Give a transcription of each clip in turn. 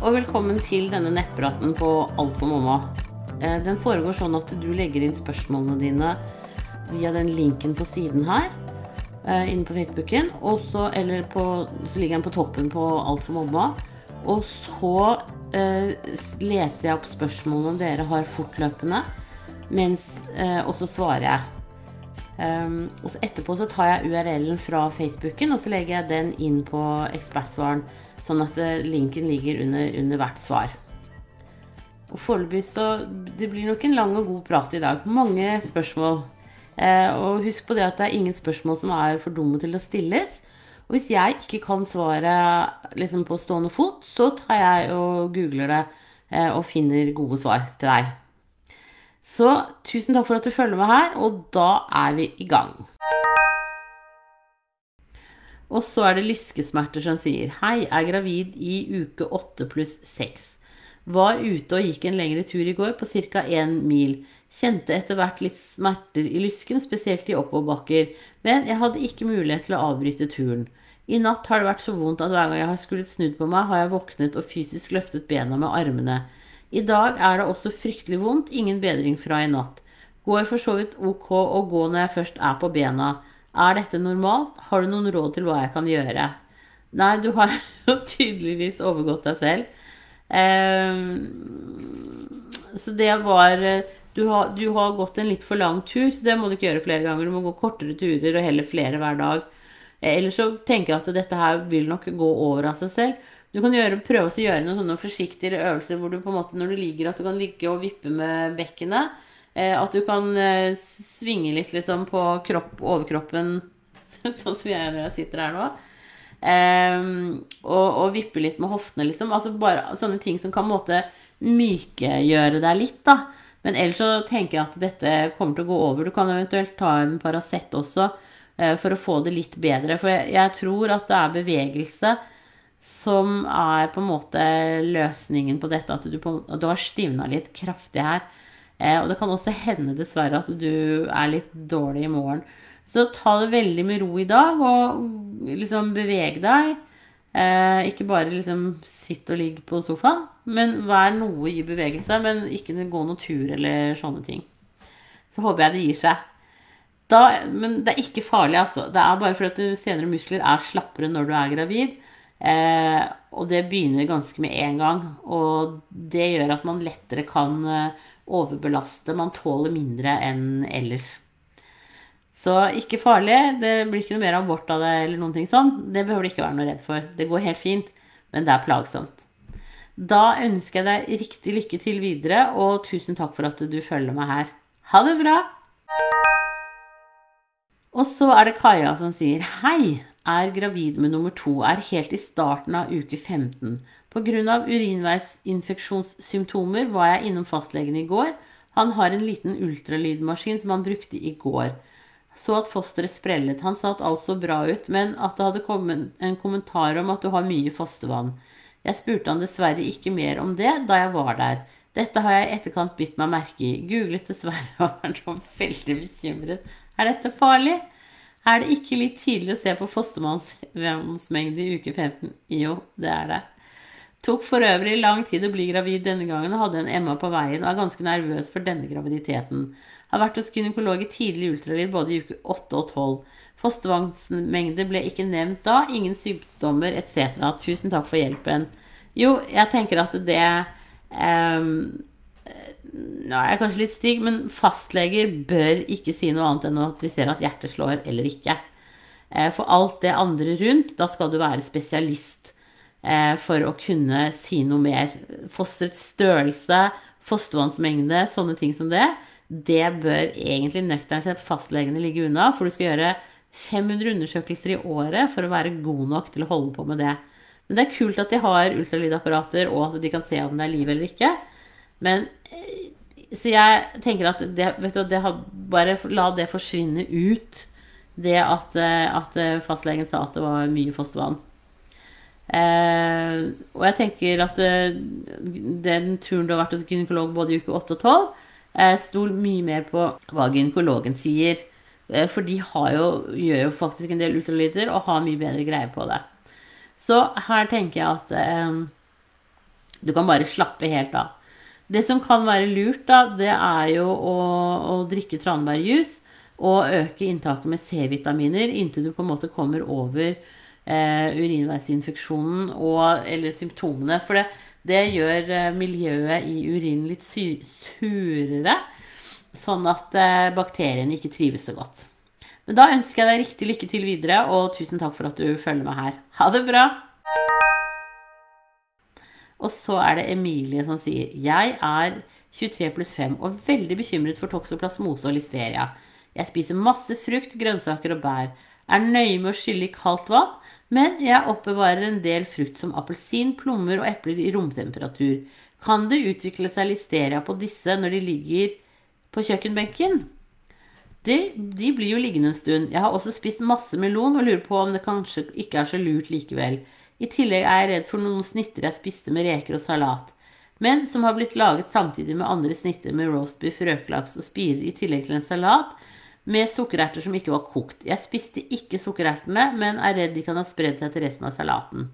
og velkommen til denne nettpraten på Alt for mamma. Eh, Den foregår sånn at du legger inn spørsmålene dine via den linken på siden her. eh, Inne på Facebooken. Og så, eller på, så ligger den på toppen på Alt for mamma. Og så eh, leser jeg opp spørsmålene dere har fortløpende, mens, eh, og så svarer jeg. Um, og så etterpå så tar jeg URL-en fra Facebooken, og så legger jeg den inn på ekspertsvaren, sånn at eh, linken ligger under, under hvert svar. Og foreløpig så Det blir nok en lang og god prat i dag. Mange spørsmål. Eh, og husk på det at det er ingen spørsmål som er for dumme til å stilles. Og hvis jeg ikke kan svaret liksom på stående fot, så tar jeg og googler det eh, og finner gode svar til deg. Så tusen takk for at du følger med her, og da er vi i gang. Og så er det lyskesmerter som sier Hei, er gravid i uke 8 pluss 6. Var ute og gikk en lengre tur i går på ca. 1 mil. Kjente etter hvert litt smerter i lysken, spesielt i oppoverbakker. Men jeg hadde ikke mulighet til å avbryte turen. I natt har det vært så vondt at hver gang jeg har skullet snudd på meg, har jeg våknet og fysisk løftet bena med armene. I dag er det også fryktelig vondt, ingen bedring fra i natt. Går for så vidt ok å gå når jeg først er på bena. Er dette normalt? Har du noen råd til hva jeg kan gjøre? Nei, du har jo tydeligvis overgått deg selv. Eh, så det var du har, du har gått en litt for lang tur, så det må du ikke gjøre flere ganger. Du må gå kortere turer og heller flere hver dag. Eh, Ellers så tenker jeg at dette her vil nok gå over av seg selv. Du kan gjøre, prøve å gjøre noen sånne forsiktigere øvelser hvor du på en måte når du ligger, at du kan ligge og vippe med bekkenet. Eh, at du kan eh, svinge litt liksom på kropp, overkroppen, sånn som jeg når jeg sitter her nå. Um, og, og vippe litt med hoftene, liksom. Altså bare sånne ting som kan måte mykegjøre deg litt, da. Men ellers så tenker jeg at dette kommer til å gå over. Du kan eventuelt ta en Paracet også uh, for å få det litt bedre. For jeg, jeg tror at det er bevegelse som er på en måte løsningen på dette. At du, på, at du har stivna litt kraftig her. Eh, og det kan også hende dessverre at du er litt dårlig i morgen. Så ta det veldig med ro i dag, og liksom beveg deg. Eh, ikke bare liksom sitt og ligg på sofaen, men vær noe i bevegelse. Men ikke gå noen tur eller sånne ting. Så håper jeg det gir seg. Da, men det er ikke farlig, altså. Det er bare fordi at senere muskler er slappere når du er gravid. Eh, og det begynner ganske med en gang. Og det gjør at man lettere kan eh, overbelaste. Man tåler mindre enn ellers. Så ikke farlig. Det blir ikke noe mer abort av det eller noen ting sånn. Det behøver du ikke være noe redd for. Det går helt fint, men det er plagsomt. Da ønsker jeg deg riktig lykke til videre, og tusen takk for at du følger meg her. Ha det bra! Og så er det Kaja som sier Hei, er gravid med nummer to, er helt i starten av uke 15. Pga. urinveisinfeksjonssymptomer var jeg innom fastlegen i går. Han har en liten ultralydmaskin som han brukte i går. Så at fosteret sprellet. Han sa at alt så bra ut, men at det hadde kommet en kommentar om at du har mye fostervann. Jeg spurte han dessverre ikke mer om det da jeg var der. Dette har jeg i etterkant bitt meg merke i. Googlet dessverre og var så veldig bekymret. Er dette farlig? Er det ikke litt tidlig å se på fostervannsmengde i uke 15? Jo, det er det. Tok for øvrig lang tid å bli gravid denne gangen og hadde en Emma på veien og er ganske nervøs for denne graviditeten. Har vært hos gynekolog i tidlig ultralyd både i uke 8 og 12. Fostervannsmengde ble ikke nevnt da, ingen sykdommer etc. Tusen takk for hjelpen. Jo, jeg tenker at det ehm, Nå er jeg kanskje litt stygg, men fastleger bør ikke si noe annet enn at de ser at hjertet slår eller ikke. Eh, For alt det andre rundt, da skal du være spesialist eh, for å kunne si noe mer. Fosterets størrelse, fostervannsmengde, sånne ting som det, det bør egentlig nøkternt sett fastlegene ligge unna, for du skal gjøre 500 undersøkelser i året for å være god nok til å holde på med det. Men det er kult at de har ultralydapparater, og at de kan se om det er liv eller ikke. Men eh, Så jeg tenker at det, du, det har, bare la det forsvinne ut. Det at, eh, at eh, fastlegen sa at det var mye fostervann. Eh, og jeg tenker at den turen du har vært hos gynekolog både i uke 8 og 12, eh, stol mye mer på hva gynekologen sier. Eh, for de jo, gjør jo faktisk en del ultralyder og har mye bedre greie på det. Så her tenker jeg at eh, Du kan bare slappe helt av. Det som kan være lurt, da, det er jo å, å drikke tranbærjus og øke inntaket med C-vitaminer inntil du på en måte kommer over eh, urinveisinfeksjonen og, eller symptomene. For det, det gjør eh, miljøet i urinen litt surere, sånn at eh, bakteriene ikke trives så godt. Men da ønsker jeg deg riktig lykke til videre, og tusen takk for at du følger med her. Ha det bra! Og så er det Emilie som sier Jeg er 23 pluss 5 og veldig bekymret for toksoplasmose og listeria. Jeg spiser masse frukt, grønnsaker og bær. Er nøye med å skylle i kaldt vann men jeg oppbevarer en del frukt som appelsin, plommer og epler i romtemperatur. Kan det utvikle seg listeria på disse når de ligger på kjøkkenbenken? De, de, blir jo liggende en stund. Jeg har også spist masse melon og lurer på om det kanskje ikke er så lurt likevel. I tillegg er jeg redd for noen snitter jeg spiste med reker og salat, men som har blitt laget samtidig med andre snitter med roastbiff, røkelaks og spirer i tillegg til en salat, med sukkererter som ikke var kokt. Jeg spiste ikke sukkerertene, men er redd de kan ha spredd seg til resten av salaten.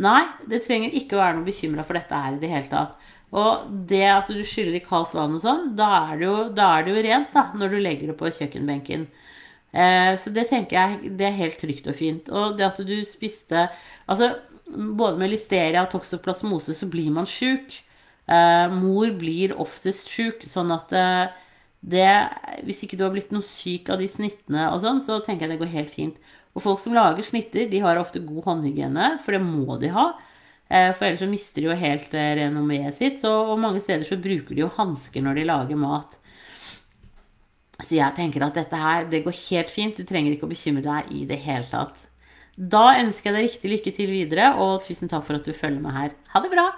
Nei, det trenger ikke å være noe bekymra for dette her i det hele tatt. Og det at du skyller i kaldt vann og sånn, da er det jo, er det jo rent da, når du legger det på kjøkkenbenken. Eh, så det tenker jeg det er helt trygt og fint. Og det at du spiste Altså, både med listeria og toksoplasmose så blir man sjuk. Eh, mor blir oftest sjuk, sånn at eh, det, hvis ikke du har blitt noe syk av de snittene og sånn, så tenker jeg det går helt fint. Og folk som lager snitter, de har ofte god håndhygiene, for det må de ha. Eh, for ellers så mister de jo helt eh, renommeet sitt. Så, og mange steder så bruker de jo hansker når de lager mat. Så jeg tenker at dette her, det går helt fint. Du trenger ikke å bekymre deg i det hele tatt. Da ønsker jeg deg riktig lykke til videre, og tusen takk for at du følger med her. Ha det bra!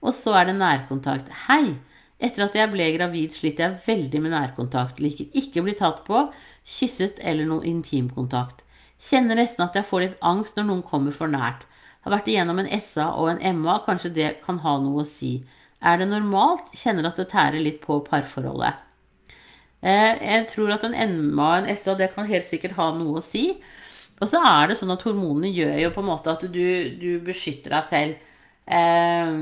Og så er det nærkontakt. Hei! Etter at jeg ble gravid, sliter jeg veldig med nærkontakt. Liker ikke å bli tatt på, kysset eller noe intimkontakt. Kjenner nesten at jeg får litt angst når noen kommer for nært. Har vært igjennom en SA og en MA, kanskje det kan ha noe å si. Er det normalt? Kjenner at det tærer litt på parforholdet. Eh, jeg tror at en MA og en SA det kan helt sikkert ha noe å si. Og så er det sånn at hormonene gjør jo på en måte at du, du beskytter deg selv. Eh,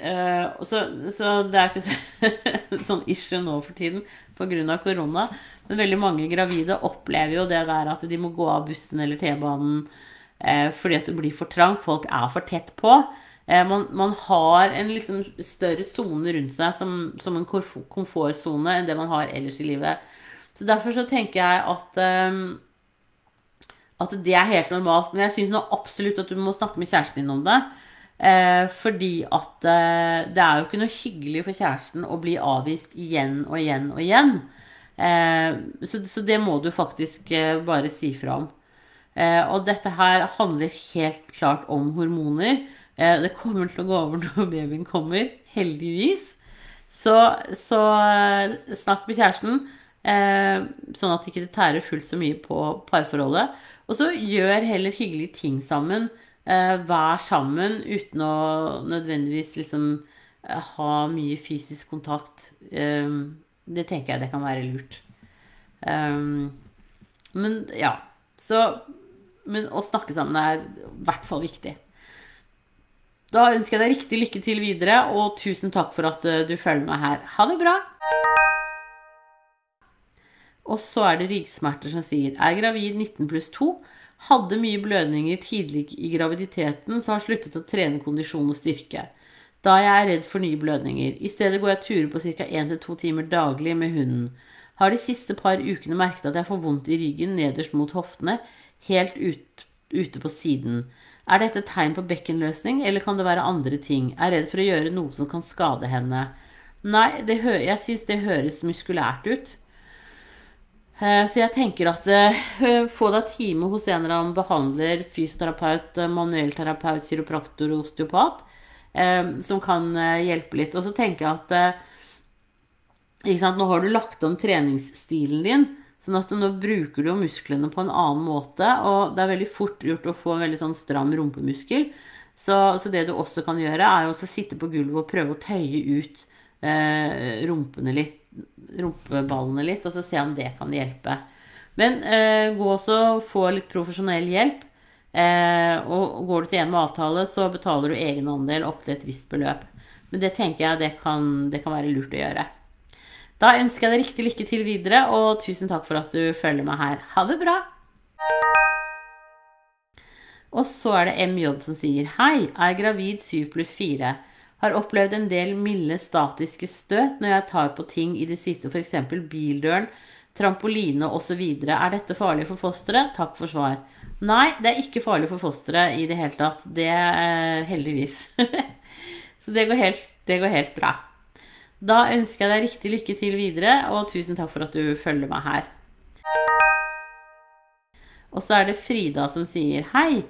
eh, så, så, det er ikke så, sånn issue nå for tiden pga. korona. Men veldig mange gravide opplever jo det der at de må gå av bussen eller T-banen eh, fordi at det blir for trangt. Folk er for tett på. Uh, man, man, har en liksom større sone rundt seg som, som en komfortsone enn det man har ellers i livet. Så derfor så tenker jeg at um, at det er helt normalt. Men jeg syns absolutt at du må snakke med kjæresten din om det. Eh, fordi at eh, det er jo ikke noe hyggelig for kjæresten å bli avvist igjen og igjen og igjen. Eh, så, så, det må du faktisk eh, bare si fra om. Eh, og dette her handler helt klart om hormoner. Eh, det kommer til å gå over når babyen kommer, heldigvis. Så, så snakk med kjæresten, sånn at det ikke tærer fullt så mye på parforholdet. Og så gjør heller hyggelige ting sammen eh, vær sammen uten å nødvendigvis liksom eh, ha mye fysisk kontakt. Det tenker jeg det kan være lurt. Men ja. Så Men å snakke sammen er i hvert fall viktig. Da ønsker jeg deg riktig lykke til videre, og tusen takk for at du følger meg her. Ha det bra! Og så er det ryggsmerter som sier er gravid 19 pluss 2 hadde mye blødninger tidlig i graviditeten, så har sluttet å trene kondisjon og styrke. Da jeg er redd for nye blødninger. I stedet går jeg turer på ca. 1-2 timer daglig med hunden. Har de siste par ukene merket at jeg får vondt i ryggen nederst mot hoftene, helt ut, ute på siden. Er dette tegn på bekkenløsning, eller kan det være andre ting? Er redd for å gjøre noe som kan skade henne. Nei, jeg syns det høres muskulært ut. Eh, så jeg tenker at uh, få deg time hos en eller annen behandler, fysioterapeut, eh, manuellterapeut, kiropraktor osteopat, som kan hjelpe litt. Og så tenker jeg at Nå har du lagt om treningsstilen din, sånn at nå bruker du jo musklene på en annen måte. Og det er veldig fort gjort å få en veldig sånn stram rumpemuskel. Så, så det du også kan gjøre, er å sitte på gulvet og prøve å tøye ut rumpene litt rumpeballene litt, og så se om det kan hjelpe. Men eh, gå også og få litt profesjonell hjelp. Eh, og går du til en med avtale, så betaler du egenandel opp til et visst beløp. Men det tenker jeg det kan, det kan være lurt å gjøre. Da ønsker jeg deg riktig lykke til videre, og tusen takk for at du følger meg her. Ha det bra! Og så er det MJ som sier Hei, er gravid 7 pluss 4. Har opplevd en del milde statiske støt når jeg tar på ting i det siste, f.eks. bildøren, trampoline osv. Er dette farlig for fosteret? Takk for svar. Nei, det er ikke farlig for fosteret i det hele tatt. Det er heldigvis. Så det går, helt, det går helt bra. Da ønsker jeg deg riktig lykke til videre, og tusen takk for at du følger meg her. Og så er det Frida som sier Hei,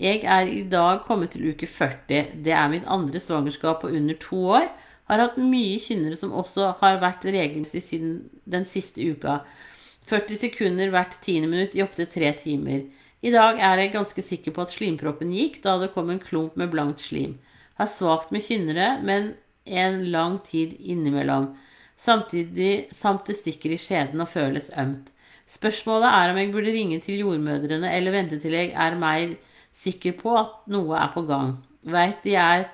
jeg er i dag kommet til uke 40. Det er mitt andre svangerskap på under to år. Har hatt mye kynnere som også har vært regelmessig siden den siste uka. 40 sekunder hvert tiende minutt i opptil tre timer. I dag er jeg ganske sikker på at slimproppen gikk da det kom en klump med blankt slim. Har svakt med kynnere, men en lang tid innimellom. Samtidig samt det stikker i skjeden og føles ømt. Spørsmålet er om jeg burde ringe til jordmødrene eller vente til jeg er mer sikker på at noe er på gang. Veit de er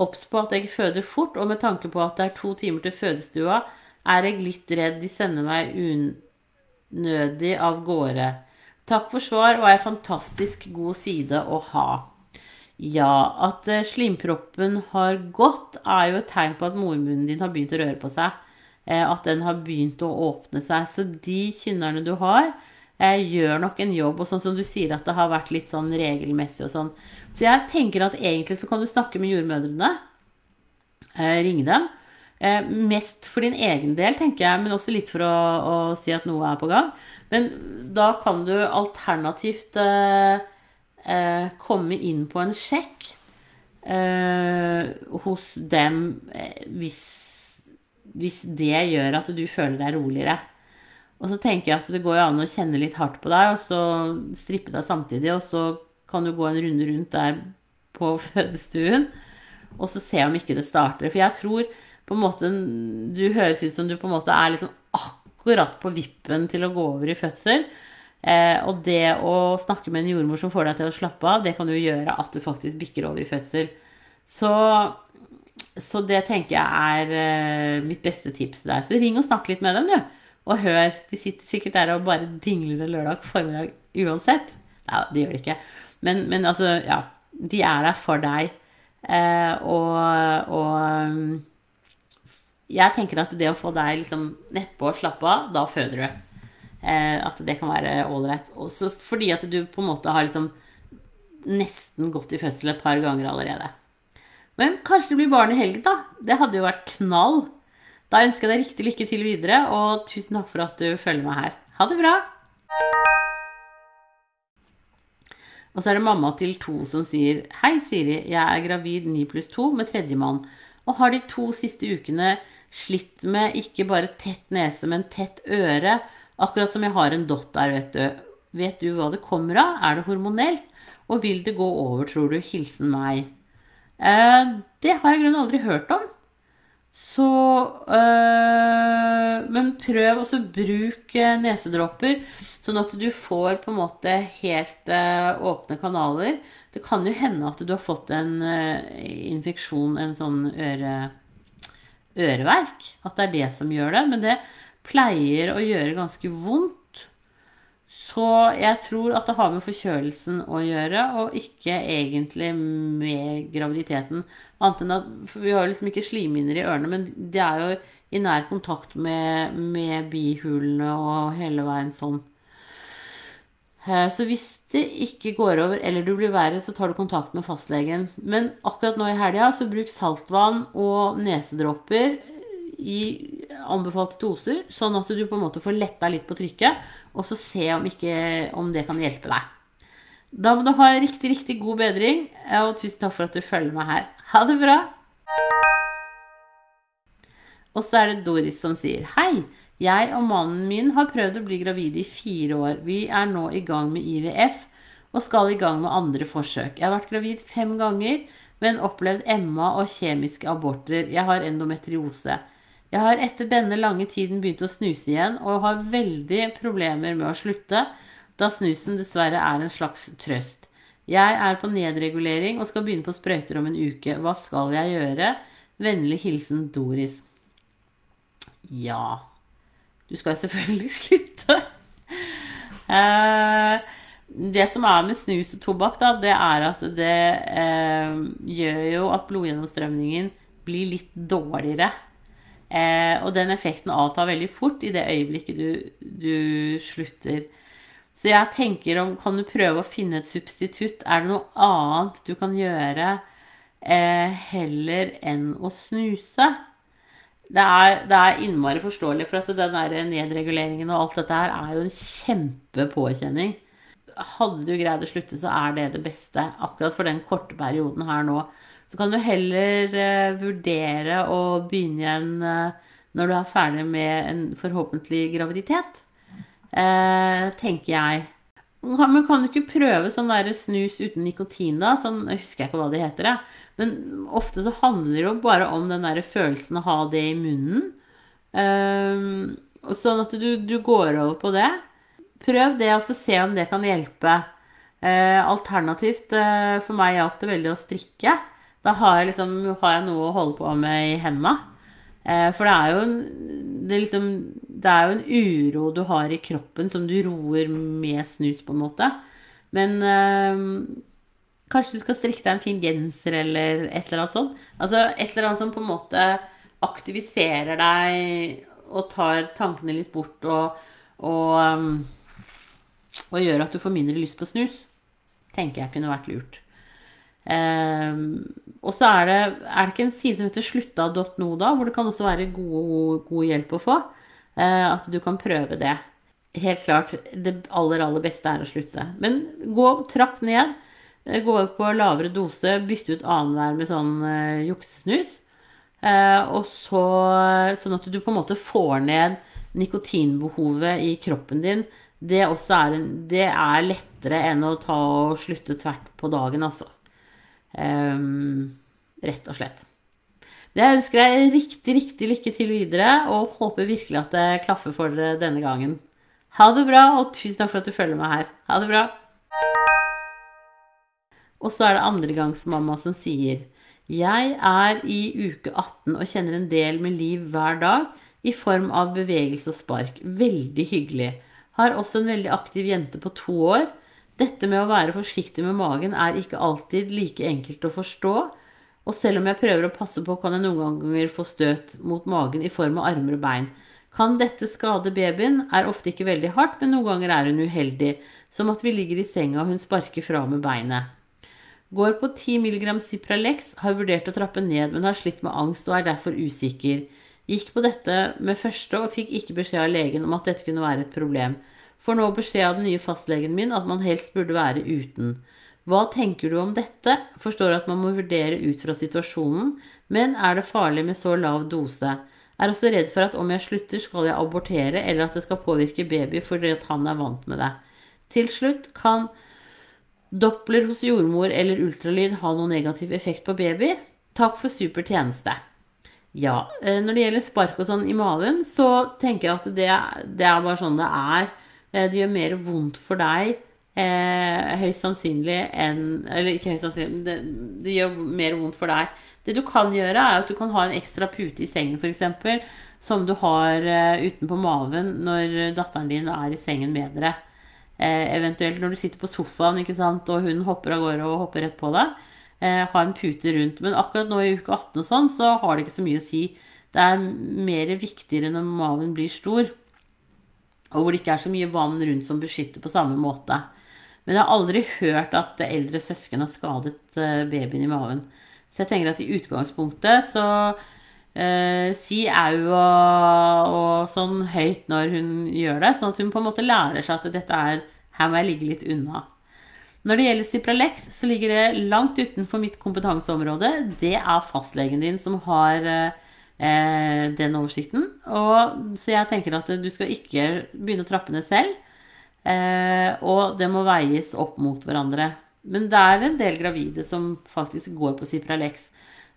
obs på at jeg føder fort, og med tanke på at det er to timer til fødestua, er jeg litt redd de sender meg unødig av gårde. Takk for svar og ei fantastisk god side å ha. Ja, at eh, slimproppen har gått, er jo et tegn på at mormunnen din har begynt å røre på seg. Eh, at den har begynt å åpne seg. Så de kynnerne du har, gjør nok en jobb. Og sånn som du sier at det har vært litt sånn regelmessig og sånn. Så jeg tenker at egentlig så kan du snakke med jordmødrene. Eh, ringe dem. Eh, mest for din egen del, tenker jeg, men også litt for å, å, si at noe er på gang. Men da kan du alternativt eh, komme inn på en sjekk eh, hos dem eh, hvis, hvis det gjør at du føler deg roligere. Og så tenker jeg at det går jo an å kjenne litt hardt på deg, og så strippe deg samtidig. Og så kan du gå en runde rundt der på fødestuen, og så se om ikke det starter. For jeg tror på en måte Du høres ut som du på en måte er liksom akkurat på vippen til å gå over i fødsel. Eh, og det å snakke med en jordmor som får deg til å slappe av, det kan jo gjøre at du faktisk bikker over i fødsel. Så, så det tenker jeg er eh, mitt beste tips der. Så ring og snakk litt med dem, du. Og hør, de sitter sikkert der og bare dingler en lørdag formiddag uansett. Nei, det gjør de ikke. Men, men, altså, ja. De er der for deg. Eh, og, og, jeg tenker at det å få deg liksom nedpå og slappe av, da føder du. Eh, at det kan være ålreit. Også fordi at du på en måte har liksom nesten gått i fødsel et par ganger allerede. Men kanskje det blir barn i helgen, da. Det hadde jo vært knall. Da ønsker jeg deg riktig lykke til videre, og tusen takk for at du følger meg her. Ha det bra! Og så er det mamma til to som sier Hei, Siri. Jeg er gravid 9 pluss 2 med tredjemann og har de to siste ukene slitt med ikke bare tett nese, men tett øre. Akkurat som jeg har en dott der, vet du. Vet du hva det kommer av? Er det hormonelt? Og vil det gå over, tror du? Hilsen meg. Eh, det har jeg i grunnen aldri hørt om. Så øh, Men prøv også bruk nesedråper, sånn at du får på en måte helt øh, åpne kanaler. Det kan jo hende at du har fått en øh, infeksjon, en sånn øre, øreverk. At det er det som gjør det. Men det pleier å gjøre ganske vondt. Så jeg tror at det har med forkjølelsen å gjøre, og ikke egentlig med graviditeten. Annet enn at Vi har liksom ikke slimhinner i ørene, men det er jo i nær kontakt med, med bihulene og hele veien sånn. Eh, så hvis det ikke går over, eller du blir verre, så tar du kontakt med fastlegen. Men akkurat nå i helga, så bruk saltvann og nesedråper i anbefalte doser, sånn at du på en måte får letta litt på trykket, og så se om, ikke, om det kan hjelpe deg. Da må du ha riktig, riktig god bedring, og tusen takk for at du følger meg her. Ha det bra! Og så er det Doris som sier Hei! Jeg og mannen min har prøvd å bli gravide i fire år. Vi er nå i gang med IVF og skal i gang med andre forsøk. Jeg har vært gravid fem ganger, men opplevd Emma og kjemiske aborter. Jeg har endometriose. Jeg har etter denne lange tiden begynt å snuse igjen, og har veldig problemer med å slutte, da snusen dessverre er en slags trøst. Jeg er på nedregulering og skal begynne på sprøyter om en uke. Hva skal jeg gjøre? Vennlig hilsen Doris. Ja Du skal jo selvfølgelig slutte. Eh, det som er med snus og tobakk, da, det er at det eh, gjør jo at blodgjennomstrømningen blir litt dårligere. Eh, og den effekten avtar veldig fort i det øyeblikket du, du, slutter. Så jeg tenker om Kan du prøve å finne et substitutt? Er det noe annet du kan gjøre eh, heller enn å snuse? Det er, det er, innmari forståelig, for at den der nedreguleringen og alt dette her er jo en kjempepåkjenning. Hadde du greid å slutte, så er det det beste akkurat for den korte perioden her nå. Så kan du heller uh, vurdere å begynne igjen uh, når du er ferdig med en forhåpentlig graviditet. Uh, tenker jeg. Men kan du ikke prøve sånn der snus uten nikotin, da? Sånn, jeg husker ikke hva det heter. Jeg. Men ofte så handler det jo bare om den der følelsen å ha det i munnen. sånn at du, du, går over på det. Prøv det, og så se om det kan hjelpe. alternativt for meg hjalp det veldig å strikke. Da har jeg, liksom, har jeg noe å holde på med i hendene. Eh, for det er, en, det, liksom, det er jo en uro du har i kroppen som du roer med snus, på en måte. Men eh, kanskje du skal strikke deg en fin genser eller et eller annet sånt. Altså et eller annet som på en måte aktiviserer deg og tar tankene litt bort og, og, um, og gjør at du får mindre lyst på snus. Tenker jeg kunne vært lurt. Um, og så er det, er det ikke en side som heter slutta.no, da, hvor det kan også være god, god hjelp å få. Uh, at du kan prøve det. Helt klart, det aller, aller beste er å slutte. Men gå trapp ned. Gå gå på lavere dose, bytte ut annenhver med sånn uh, juksesnus. Uh, og så, sånn at du på en måte får ned nikotinbehovet i kroppen din. Det, er, en, det er lettere enn å ta og slutte tvert på dagen, altså. Um, rett og slett. Jeg ønsker deg riktig, riktig lykke til videre, og håper virkelig at det klaffer for dere denne gangen. Ha det bra, og tusen takk for at du følger meg her. Ha det bra. Og så er det andregangsmamma som sier Jeg er i uke 18 og kjenner en del med liv hver dag i form av bevegelse og spark. Veldig hyggelig. Har også en veldig aktiv jente på to år dette med å være forsiktig med magen er ikke alltid like enkelt å forstå, og selv om jeg prøver å passe på, kan jeg noen ganger få støt mot magen i form av armer og bein. Kan dette skade babyen? Er ofte ikke veldig hardt, men noen ganger er hun uheldig, som at vi ligger i senga og hun sparker fra med beinet. Går på 10 mg Cipralex, har vurdert å trappe ned, men har slitt med angst og er derfor usikker. Gikk på dette med første og fikk ikke beskjed av legen om at dette kunne være et problem. Får nå beskjed av den nye fastlegen min at man helst burde være uten. Hva tenker du om dette? Forstår at man må vurdere ut fra situasjonen, men er det farlig med så lav dose? Er også redd for at om jeg slutter, skal jeg abortere, eller at det skal påvirke baby fordi at han er vant med det. Til slutt, kan Doppler hos jordmor eller ultralyd ha noen negativ effekt på baby? Takk for super tjeneste. Ja, eh, når det gjelder spark og sånn i maven, så tenker jeg at det, det er bare sånn det er. Eh, det gjør mer vondt for deg eh, høyst sannsynlig enn Eller ikke høyst sannsynlig, det, det, gjør mer vondt for deg. Det du kan gjøre, er at du kan ha en ekstra pute i sengen, f.eks. Som du har eh, utenpå maven når datteren din er i sengen med dere. Eh, eventuelt når du sitter på sofaen og hun hopper av gårde og hopper rett på deg. Eh, ha en pute rundt. Men akkurat nå i uke 18 og sånn, så har det ikke så mye å si. Det er mer viktigere når maven blir stor og hvor det ikke er så mye vann rundt som beskytter på samme måte. Men jeg har aldri hørt at eldre søsken har skadet eh, babyen i maven. Så jeg tenker at i utgangspunktet så eh, si au og, og, sånn høyt når hun gjør det, sånn at hun på en måte lærer seg at dette er Her må jeg ligge litt unna. Når det gjelder Cipralex, så ligger det langt utenfor mitt kompetanseområde. Det er fastlegen din som har eh, eh, den oversikten. Og, så jeg tenker at du skal ikke begynne å trappe ned selv. Eh, og det må veies opp mot hverandre. Men det er en del gravide som faktisk går på Cipralex.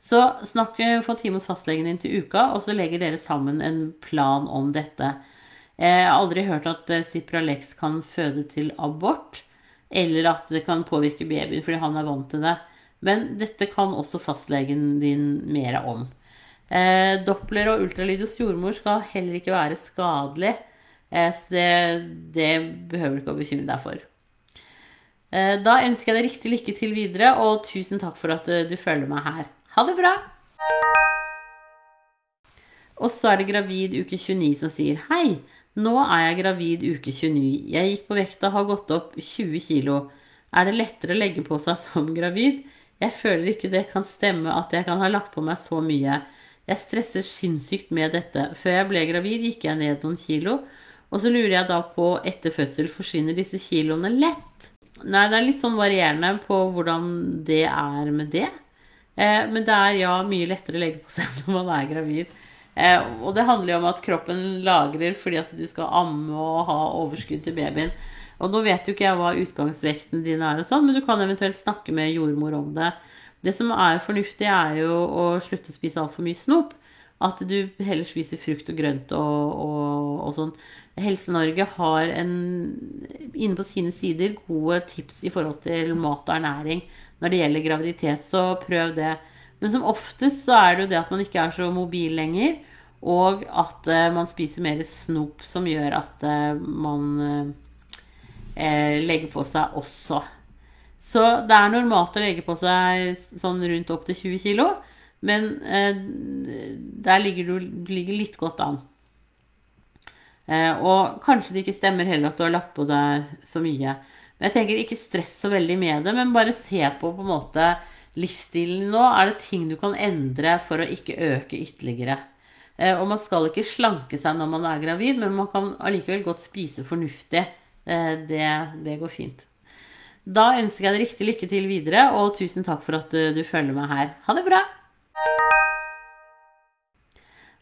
Så snakk, få time hos fastlegen din til uka, og så legger dere sammen en plan om dette. Jeg har aldri hørt at eh, Cipralex kan føde til abort. eller at det kan påvirke babyen fordi han er vant til det. Men dette kan også fastlegen din mer om. Eh, Doppler og ultralyd hos jordmor skal heller ikke være skadelig, eh, så det, det behøver du ikke å bekymre deg for. Eh, da ønsker jeg deg riktig lykke til videre, og tusen takk for at du følger meg her. Ha det bra! Og så er det gravid uke 29 som sier Hei, nå er jeg gravid uke 29. Jeg gikk på vekta, har gått opp 20 kilo. Er det lettere å legge på seg som gravid? Jeg føler ikke det kan stemme at jeg kan ha lagt på meg så mye. Jeg stresser sinnssykt med dette. Før jeg ble gravid, gikk jeg ned noen kilo. Og så lurer jeg da på, etter fødsel, forsvinner disse kiloene lett? Nei, det er litt sånn varierende på hvordan det er med det. Eh, men det er ja mye lettere å legge på seg når man er gravid. Eh, og det handler jo om at kroppen lagrer fordi at du skal amme og ha overskudd til babyen. Og nå vet jo ikke jeg hva utgangsvekten din er, og sånn, men du kan eventuelt snakke med jordmor om det. Det som er fornuftig, er jo å slutte å spise altfor mye snop. At du heller spiser frukt og grønt og, og, og sånn. Helse-Norge har en, inne på sine sider gode tips i forhold til mat og ernæring når det gjelder graviditet, så prøv det. Men som oftest så er det jo det at man ikke er så mobil lenger, og at uh, man spiser mer snop som gjør at uh, man uh, legger på seg også. Så det er normalt å legge på seg sånn rundt opp til 20 kg, men der ligger du, du ligger litt godt an. og kanskje det ikke stemmer heller at du har lagt på deg så mye. Men jeg tenker ikke stress så veldig med det, men bare se på på en måte livsstilen nå? Er det ting du kan endre for å ikke øke ytterligere? Eh, og man skal ikke slanke seg når man er gravid, men man kan allikevel godt spise fornuftig. Eh, det, det, går fint. Da ønsker jeg deg riktig lykke til videre, og tusen takk for at du, følger meg her. Ha det bra!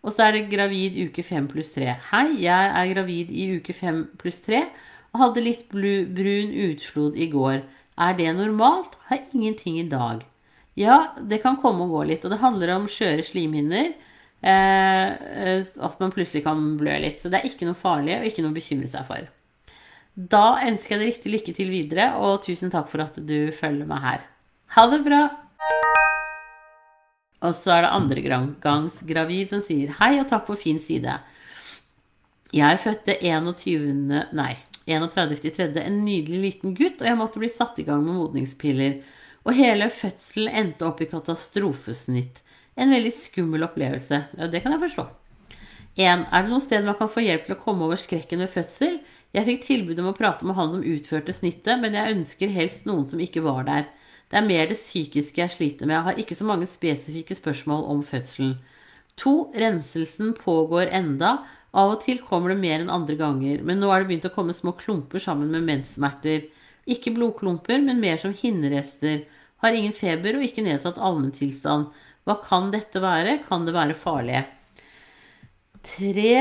Og så er det gravid uke 5 pluss 3. Hei, jeg er gravid i uke 5 pluss 3 og hadde litt brun utslod i går. Er det normalt? Har ingenting i dag. Ja, det kan komme og gå litt. Og det handler om skjøre slimhinner. Eh, at man plutselig kan blø litt. Så det er ikke noe farlig og ikke noe å bekymre seg for. Da ønsker jeg deg riktig lykke til videre, og tusen takk for at du følger meg her. Ha det bra! Og så er det andre gangs gravid som sier hei og takk for fin side. Jeg fødte 21. Nei, 31.3. en nydelig liten gutt, og jeg måtte bli satt i gang med modningspiller og hele fødselen endte opp i katastrofesnitt. En veldig skummel opplevelse. Ja, det kan jeg forstå. 1. Er det noe sted man kan få hjelp til å komme over skrekken ved fødsel? Jeg fikk tilbud om å prate med han som utførte snittet, men jeg ønsker helst noen som ikke var der. Det er mer det psykiske jeg sliter med. Jeg har ikke så mange spesifikke spørsmål om fødselen. 2. Renselsen pågår enda. Av og til kommer det mer enn andre ganger, men nå er det begynt å komme små klumper sammen med menssmerter. Ikke blodklumper, men mer som hinnerester. Har ingen feber og ikke nedsatt allmenntilstand. Hva kan dette være? Kan det være farlig? Tre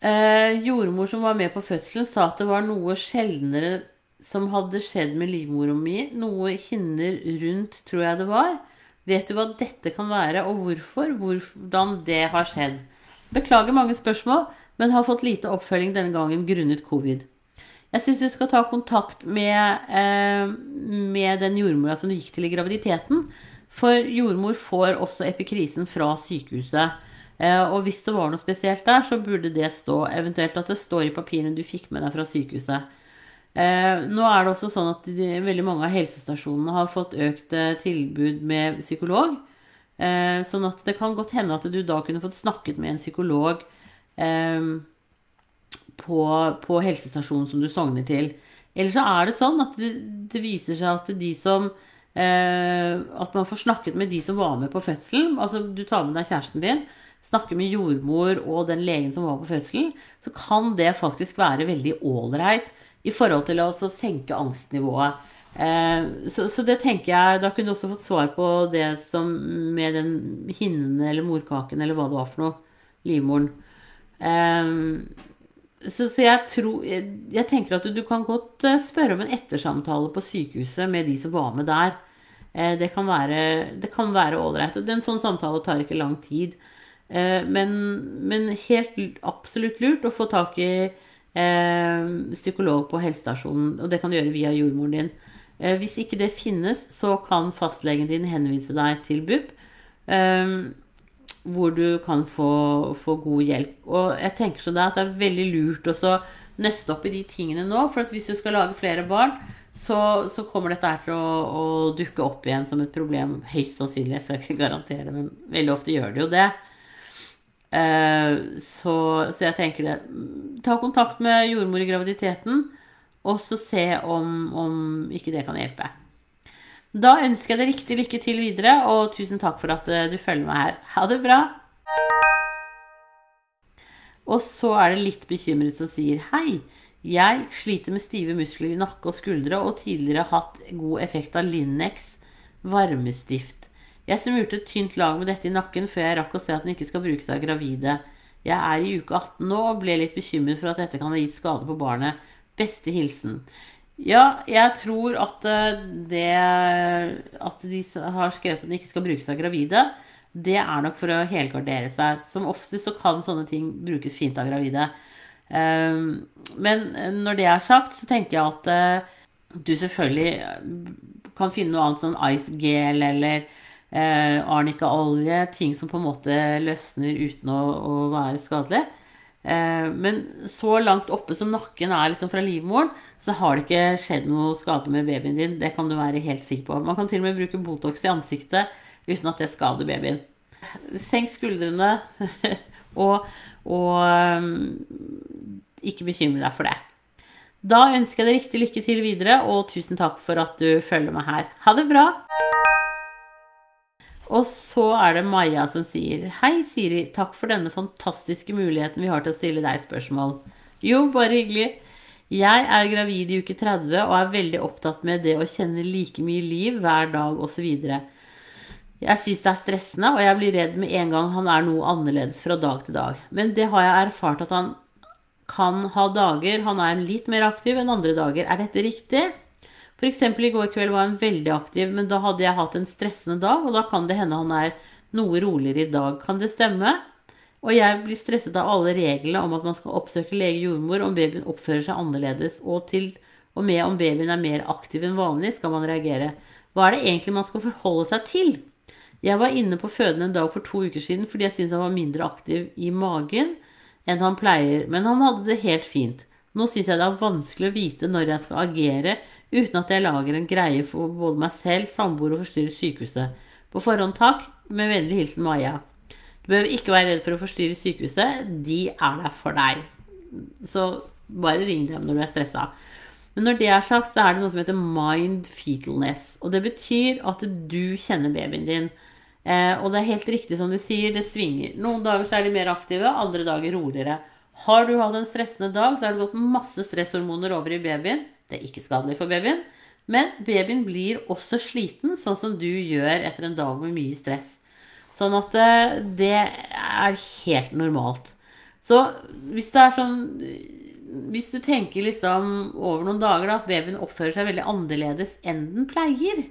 eh, jordmor som var med på fødselen, sa at det var noe sjeldnere som hadde skjedd med livmora mi. Noe hinner rundt, tror jeg det var. Vet du hva dette kan være, og hvorfor? Hvordan det har skjedd? Beklager mange spørsmål, men har fått lite oppfølging denne gangen grunnet covid. Jeg syns du skal ta kontakt med, eh, med den jordmora som du gikk til i graviditeten. For jordmor får også epikrisen fra sykehuset. Eh, og hvis det var noe spesielt der, så burde det stå. Eventuelt at det står i papirene du fikk med deg fra sykehuset. Eh, nå er det også sånn at de, veldig mange av helsestasjonene har fått økt tilbud med psykolog. sånn at det kan godt hende at du da kunne fått snakket med en psykolog på, på helsestasjonen som du sogner til. Eller så er det sånn at det, det viser seg at de som eh, At man får snakket med de som var med på fødselen. Altså du tar med deg kjæresten din, snakker med jordmor og den legen som var på fødselen, så kan det faktisk være veldig ålreit i forhold til å senke angstnivået. Eh, så, så, det tenker jeg Da kunne du også fått svar på det som med den hinnen eller morkaken eller hva det var for noe. Livmoren. Eh, så, så jeg, tror, jeg, jeg, tenker at du, du, kan godt eh, spørre om en ettersamtale på sykehuset med de som var med der. Det kan være ålreit. En sånn samtale tar ikke lang tid. Eh, men, men, helt absolutt lurt å få tak i eh, psykolog på helsestasjonen. Og det kan du gjøre via jordmoren din. Eh, hvis ikke det finnes, så kan fastlegen din henvise deg til BUP. Hvor du kan få, få, god hjelp. Og jeg tenker så det at det er veldig lurt å nøste opp i de tingene nå. For hvis du skal lage flere barn, så, så kommer dette her til å, å, dukke opp igjen som et problem. Høyst sannsynlig, jeg skal ikke garantere det, men veldig ofte gjør det jo det. Uh, så, så, jeg tenker det Ta kontakt med jordmor i graviditeten, og så se om, om ikke det kan hjelpe. Da ønsker jeg deg riktig lykke til videre, og tusen takk for at eh, du følger meg her. Ha det bra! Og så er det litt bekymret som sier hei. Jeg sliter med stive muskler i nakke og skuldre og tidligere hatt god effekt av Linex varmestift. Jeg smurte et tynt lag med dette i nakken før jeg rakk å se at den ikke skal brukes av gravide. Jeg er i uke 18 nå og ble litt bekymret for at dette kan ha gitt skade på barnet. Beste hilsen. Ja, jeg tror at eh, det At de har skrevet at den ikke skal brukes av gravide, det er nok for å helgardere seg. Som oftest så kan sånne ting brukes fint av gravide. Ehm, men når det er sagt, så tenker jeg at eh, du selvfølgelig kan finne noe annet sånn ice gel eller eh, arnica-olje. Ting som på en måte løsner uten å, å være skadelig. Eh, men så langt oppe som nakken er liksom fra livmoren, så har det ikke skjedd noe skade med babyen din. Det kan du være helt sikker på. Man kan til og med bruke Botox i ansiktet uten at det skader babyen. Senk skuldrene og, og ikke bekymre deg for det. Da ønsker jeg deg riktig lykke til videre, og tusen takk for at du følger meg her. Ha det bra! Og så er det Maja som sier Hei, Siri. Takk for denne fantastiske muligheten vi har til å stille deg spørsmål. Jo, bare hyggelig. Jeg er gravid i uke 30 og er veldig opptatt med det å kjenne like mye liv hver dag osv. Jeg syns det er stressende, og jeg blir redd med en gang han er noe annerledes fra dag til dag. Men det har jeg erfart at han kan ha dager han er litt mer aktiv enn andre dager. Er dette riktig? F.eks. i går kveld var han veldig aktiv, men da hadde jeg hatt en stressende dag, og da kan det hende han er noe roligere i dag. Kan det stemme? Og jeg blir stresset av alle reglene om at man skal oppsøke lege jordmor om babyen oppfører seg annerledes, og til og med om babyen er mer aktiv enn vanlig, skal man reagere. Hva er det egentlig man skal forholde seg til? Jeg var inne på føden en dag for to uker siden fordi jeg syntes han var mindre aktiv i magen enn han pleier, men han hadde det helt fint. Nå syns jeg det er vanskelig å vite når jeg skal agere uten at jeg lager en greie for både meg selv, samboer og forstyrrer sykehuset. På forhånd takk. Med vennlig hilsen Maja. Du behøver ikke være redd for å forstyrre sykehuset. De er der for deg. Så bare ring dem når du er stressa. Men når det er sagt, så er det noe som heter mind fetalness. Og det betyr at du kjenner babyen din. Eh, og det er helt riktig som du sier, det svinger. Noen dager så er de mer aktive, andre dager roligere. Har du hatt en stressende dag, så har det gått masse stresshormoner over i babyen. Det er ikke skadelig for babyen. Men babyen blir også sliten, sånn som du gjør etter en dag med mye stress. Sånn at eh, det er helt normalt. Så hvis det er sånn Hvis du tenker liksom over noen dager da, at babyen oppfører seg veldig annerledes enn den pleier,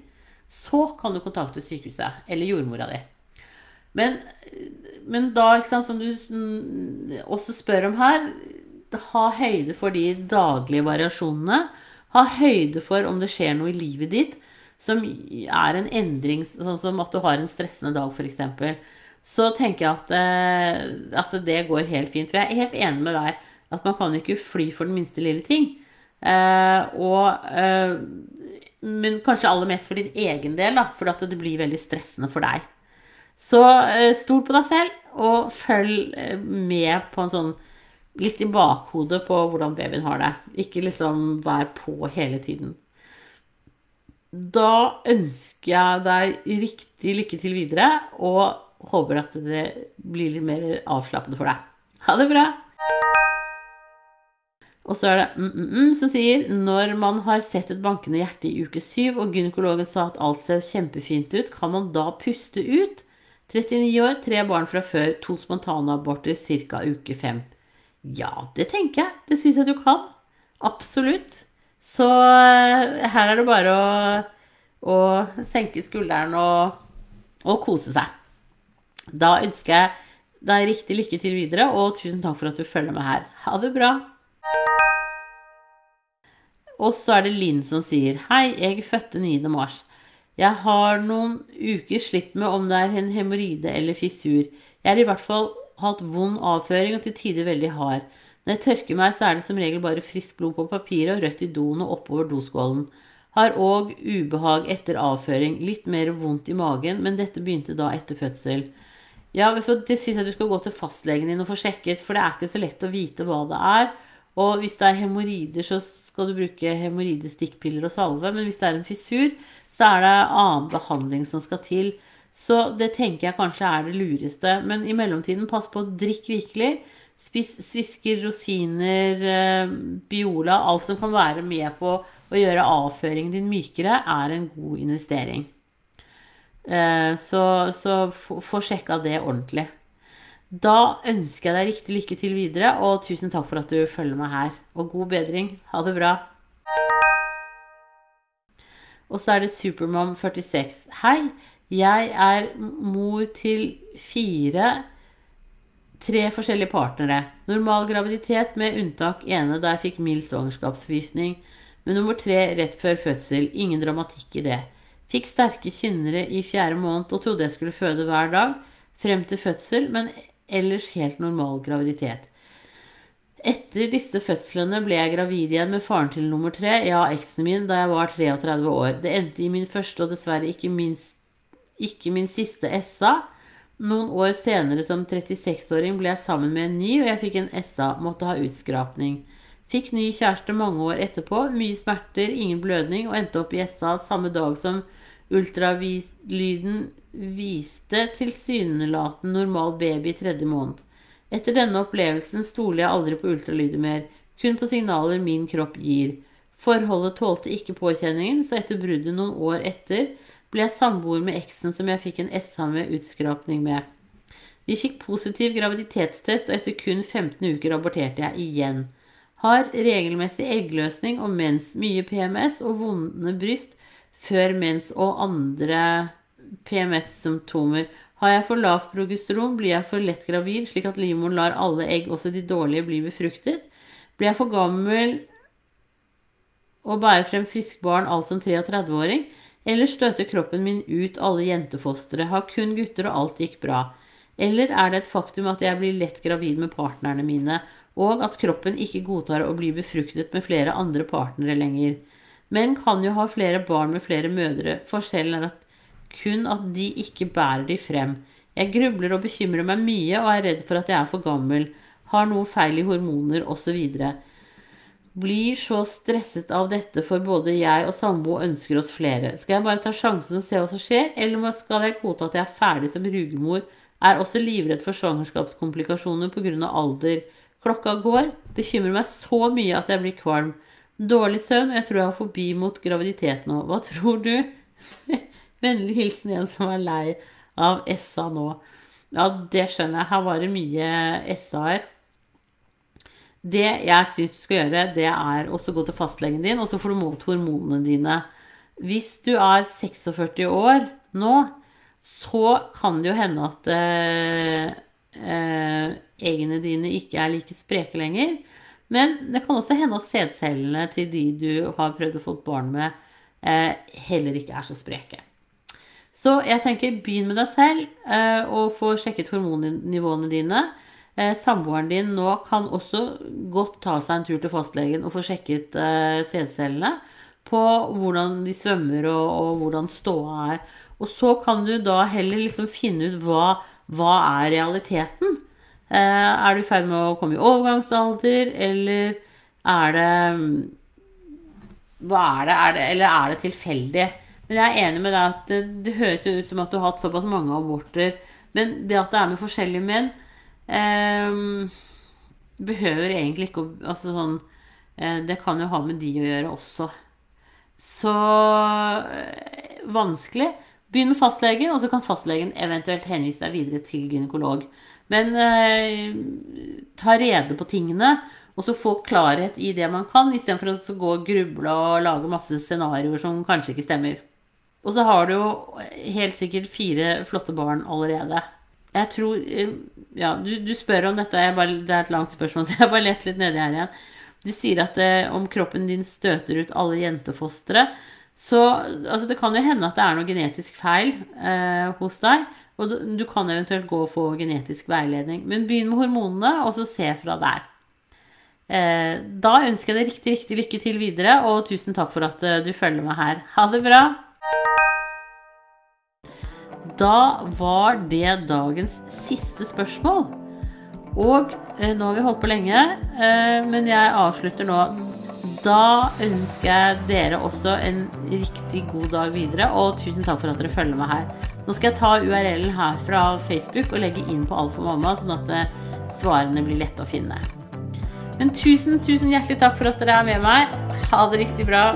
så kan du kontakte sykehuset eller jordmora di. Men, men da, sant, som du også spør om her, ha høyde for de daglige variasjonene. Ha høyde for om det skjer noe i livet ditt som er en endring, sånn som at du har en stressende dag, f.eks. Så tenker jeg at, eh, at, det går helt fint. For jeg er helt enig med deg at man kan ikke fly for den minste lille ting. Eh, og eh, men kanskje aller mest for din egen del, da, for at det blir veldig stressende for deg. Så eh, stol på deg selv, og følg eh, med på en sånn litt i bakhodet på hvordan babyen har det. Ikke liksom vær på hele tiden. Da ønsker jeg deg riktig lykke til videre, og håper at det blir litt mer avslappende for deg. Ha det bra! Og så er det mm, mm, mm, som sier når man har sett et bankende hjerte i uke syv, og gynekologen sa at alt ser kjempefint ut, kan man da puste ut? 39 år, tre barn fra før, to spontanaborter ca. uke fem. Ja, det tenker jeg. Det syns jeg du kan. Absolutt. Så eh, her er det bare å, å senke skulderen og, og kose seg. Da ønsker jeg deg riktig lykke til videre, og tusen takk for at du følger med her. Ha det bra. og så er det Linn som sier Hei, jeg fødte 9. mars. Jeg har noen uker slitt med om det er en hemoroide eller fissur. Jeg er i hvert fall hatt vond avføring og til tider veldig hard. Når jeg tørker meg, så er det som regel bare friskt blod på papiret og rødt i doen og oppover doskålen. Har òg ubehag etter avføring, litt mer vondt i magen, men dette begynte da etter fødsel. Ja, Det syns jeg du skal gå til fastlegen din og få sjekket, for det er ikke så lett å vite hva det er. Og hvis det er hemoroider, så skal du bruke hemoroidestikkpiller og salve. Men hvis det er en fissur, så er det annen behandling som skal til. Så det tenker jeg kanskje er det lureste. Men i mellomtiden, pass på å drikke rikelig. Spis svisker, rosiner, eh, Biola Alt som kan være med på å gjøre avføringen din mykere, er en god investering. Eh, så, så få sjekka det ordentlig. Da ønsker jeg deg riktig lykke til videre, og tusen takk for at du følger meg her. Og god bedring. Ha det bra. Og så er det Supermom46. Hei, jeg er mor til fire tre forskjellige partnere. Normal graviditet med unntak ene da jeg fikk mild svangerskapsforgiftning. Men nummer tre rett før fødsel. Ingen dramatikk i det. Fikk sterke kynnere i fjerde måned og trodde jeg skulle føde hver dag frem til fødsel, men ellers helt normal graviditet. Etter disse fødslene ble jeg gravid igjen med faren til nummer tre, ja, eksen min, da jeg var 33 år. Det endte i min første og dessverre ikke, minst, ikke min siste SA. Noen år senere som 36-åring ble jeg sammen med en ny, og jeg fikk en SA, måtte ha utskrapning. Fikk ny kjæreste mange år etterpå, mye smerter, ingen blødning, og endte opp i SA samme dag som ultralyden viste tilsynelatende normal baby i tredje måned. Etter denne opplevelsen stoler jeg aldri på ultralyder mer, kun på signaler min kropp gir. Forholdet tålte ikke påkjenningen, så etter bruddet noen år etter ble jeg samboer med eksen som jeg fikk en SH med utskrapning med. Vi fikk positiv graviditetstest, og etter kun 15 uker aborterte jeg igjen. Har regelmessig eggløsning og mens, mye PMS og vonde bryst før mens og andre PMS-symptomer. Har jeg for lavt progesteron, blir jeg for lett gravid, slik at livmoren lar alle egg, også de dårlige, bli befruktet. Blir jeg for gammel og bærer frem frisk barn alt som 33-åring, eller støter kroppen min ut alle jentefostre, har kun gutter og alt gikk bra. Eller er det et faktum at jeg blir lett gravid med partnerne mine, og at kroppen ikke godtar å bli befruktet med flere andre partnere lenger. Menn kan jo ha flere barn med flere mødre. Forskjellen er at kun at de ikke bærer de frem. Jeg grubler og bekymrer meg mye og er redd for at jeg er for gammel, har noe feil i hormoner osv. Blir så stresset av dette, for både jeg og sambo ønsker oss flere. Skal jeg bare ta sjansen og se hva som skjer, eller skal jeg godta at jeg er ferdig som rugemor? Er også livredd for svangerskapskomplikasjoner pga. alder. Klokka går, bekymrer meg så mye at jeg blir kvalm. Dårlig søvn, og jeg tror jeg har forbi mot graviditet nå. Hva tror du? Vennlig hilsen en som er lei av SA nå. Ja, det skjønner jeg. Her var det mye SA-er. Det jeg syns du skal gjøre, det er også gå til fastlegen din, og så får du målt hormonene dine. Hvis du er 46 år nå, så kan det jo hende at eh, eh, eggene dine ikke er like spreke lenger. Men det kan også hende at sædcellene til de du har prøvd å få barn med, eh, heller ikke er så spreke. Så jeg tenker begynn med deg selv eh, og få sjekket hormonnivåene dine. Eh, samboeren din nå kan også godt ta seg en tur til fastlegen og få sjekket eh, sædcellene på hvordan de svømmer og, og, hvordan ståa er. Og så kan du da heller liksom finne ut hva, hva er realiteten. Eh, er du i ferd med å komme i overgangsalder, eller er det Hva er det? Er det eller er det tilfeldig? Men jeg er enig med deg at det, det høres ut som at du har hatt såpass mange aborter. Men det at det er med forskjellige menn, eh, behøver egentlig ikke å Altså sånn eh, Det kan jo ha med de å gjøre også. Så eh, vanskelig. Begynn med fastlegen, og så kan fastlegen eventuelt henvise deg videre til gynekolog. Men eh, ta rede på tingene, og så få klarhet i det man kan, istedenfor å gå og gruble og lage masse scenarioer som kanskje ikke stemmer. Og så har du jo helt sikkert fire flotte barn allerede. Jeg tror eh, Ja, du, du spør om dette, bare, det er et langt spørsmål, så jeg har bare lest litt nedi her igjen. Du sier at eh, om kroppen din støter ut alle jentefostre, så altså, det kan jo hende at det er noe genetisk feil eh, hos deg. Og du, du, kan eventuelt gå og få genetisk veiledning. Men begynn med hormonene, og så se fra der. Eh, da ønsker jeg deg riktig, riktig lykke til videre, og tusen takk for at eh, du følger meg her. Ha det bra! Da var det dagens siste spørsmål. Og eh, nå har vi holdt på lenge, eh, men jeg avslutter nå da ønsker jeg dere også en riktig god dag videre, og tusen takk for at dere følger meg her. Nå skal jeg ta URL-en her fra Facebook og legge inn på Alt for mamma, sånn at eh, svarene blir lette å finne. Men tusen, tusen hjertelig takk for at dere er med meg. Ha det riktig bra.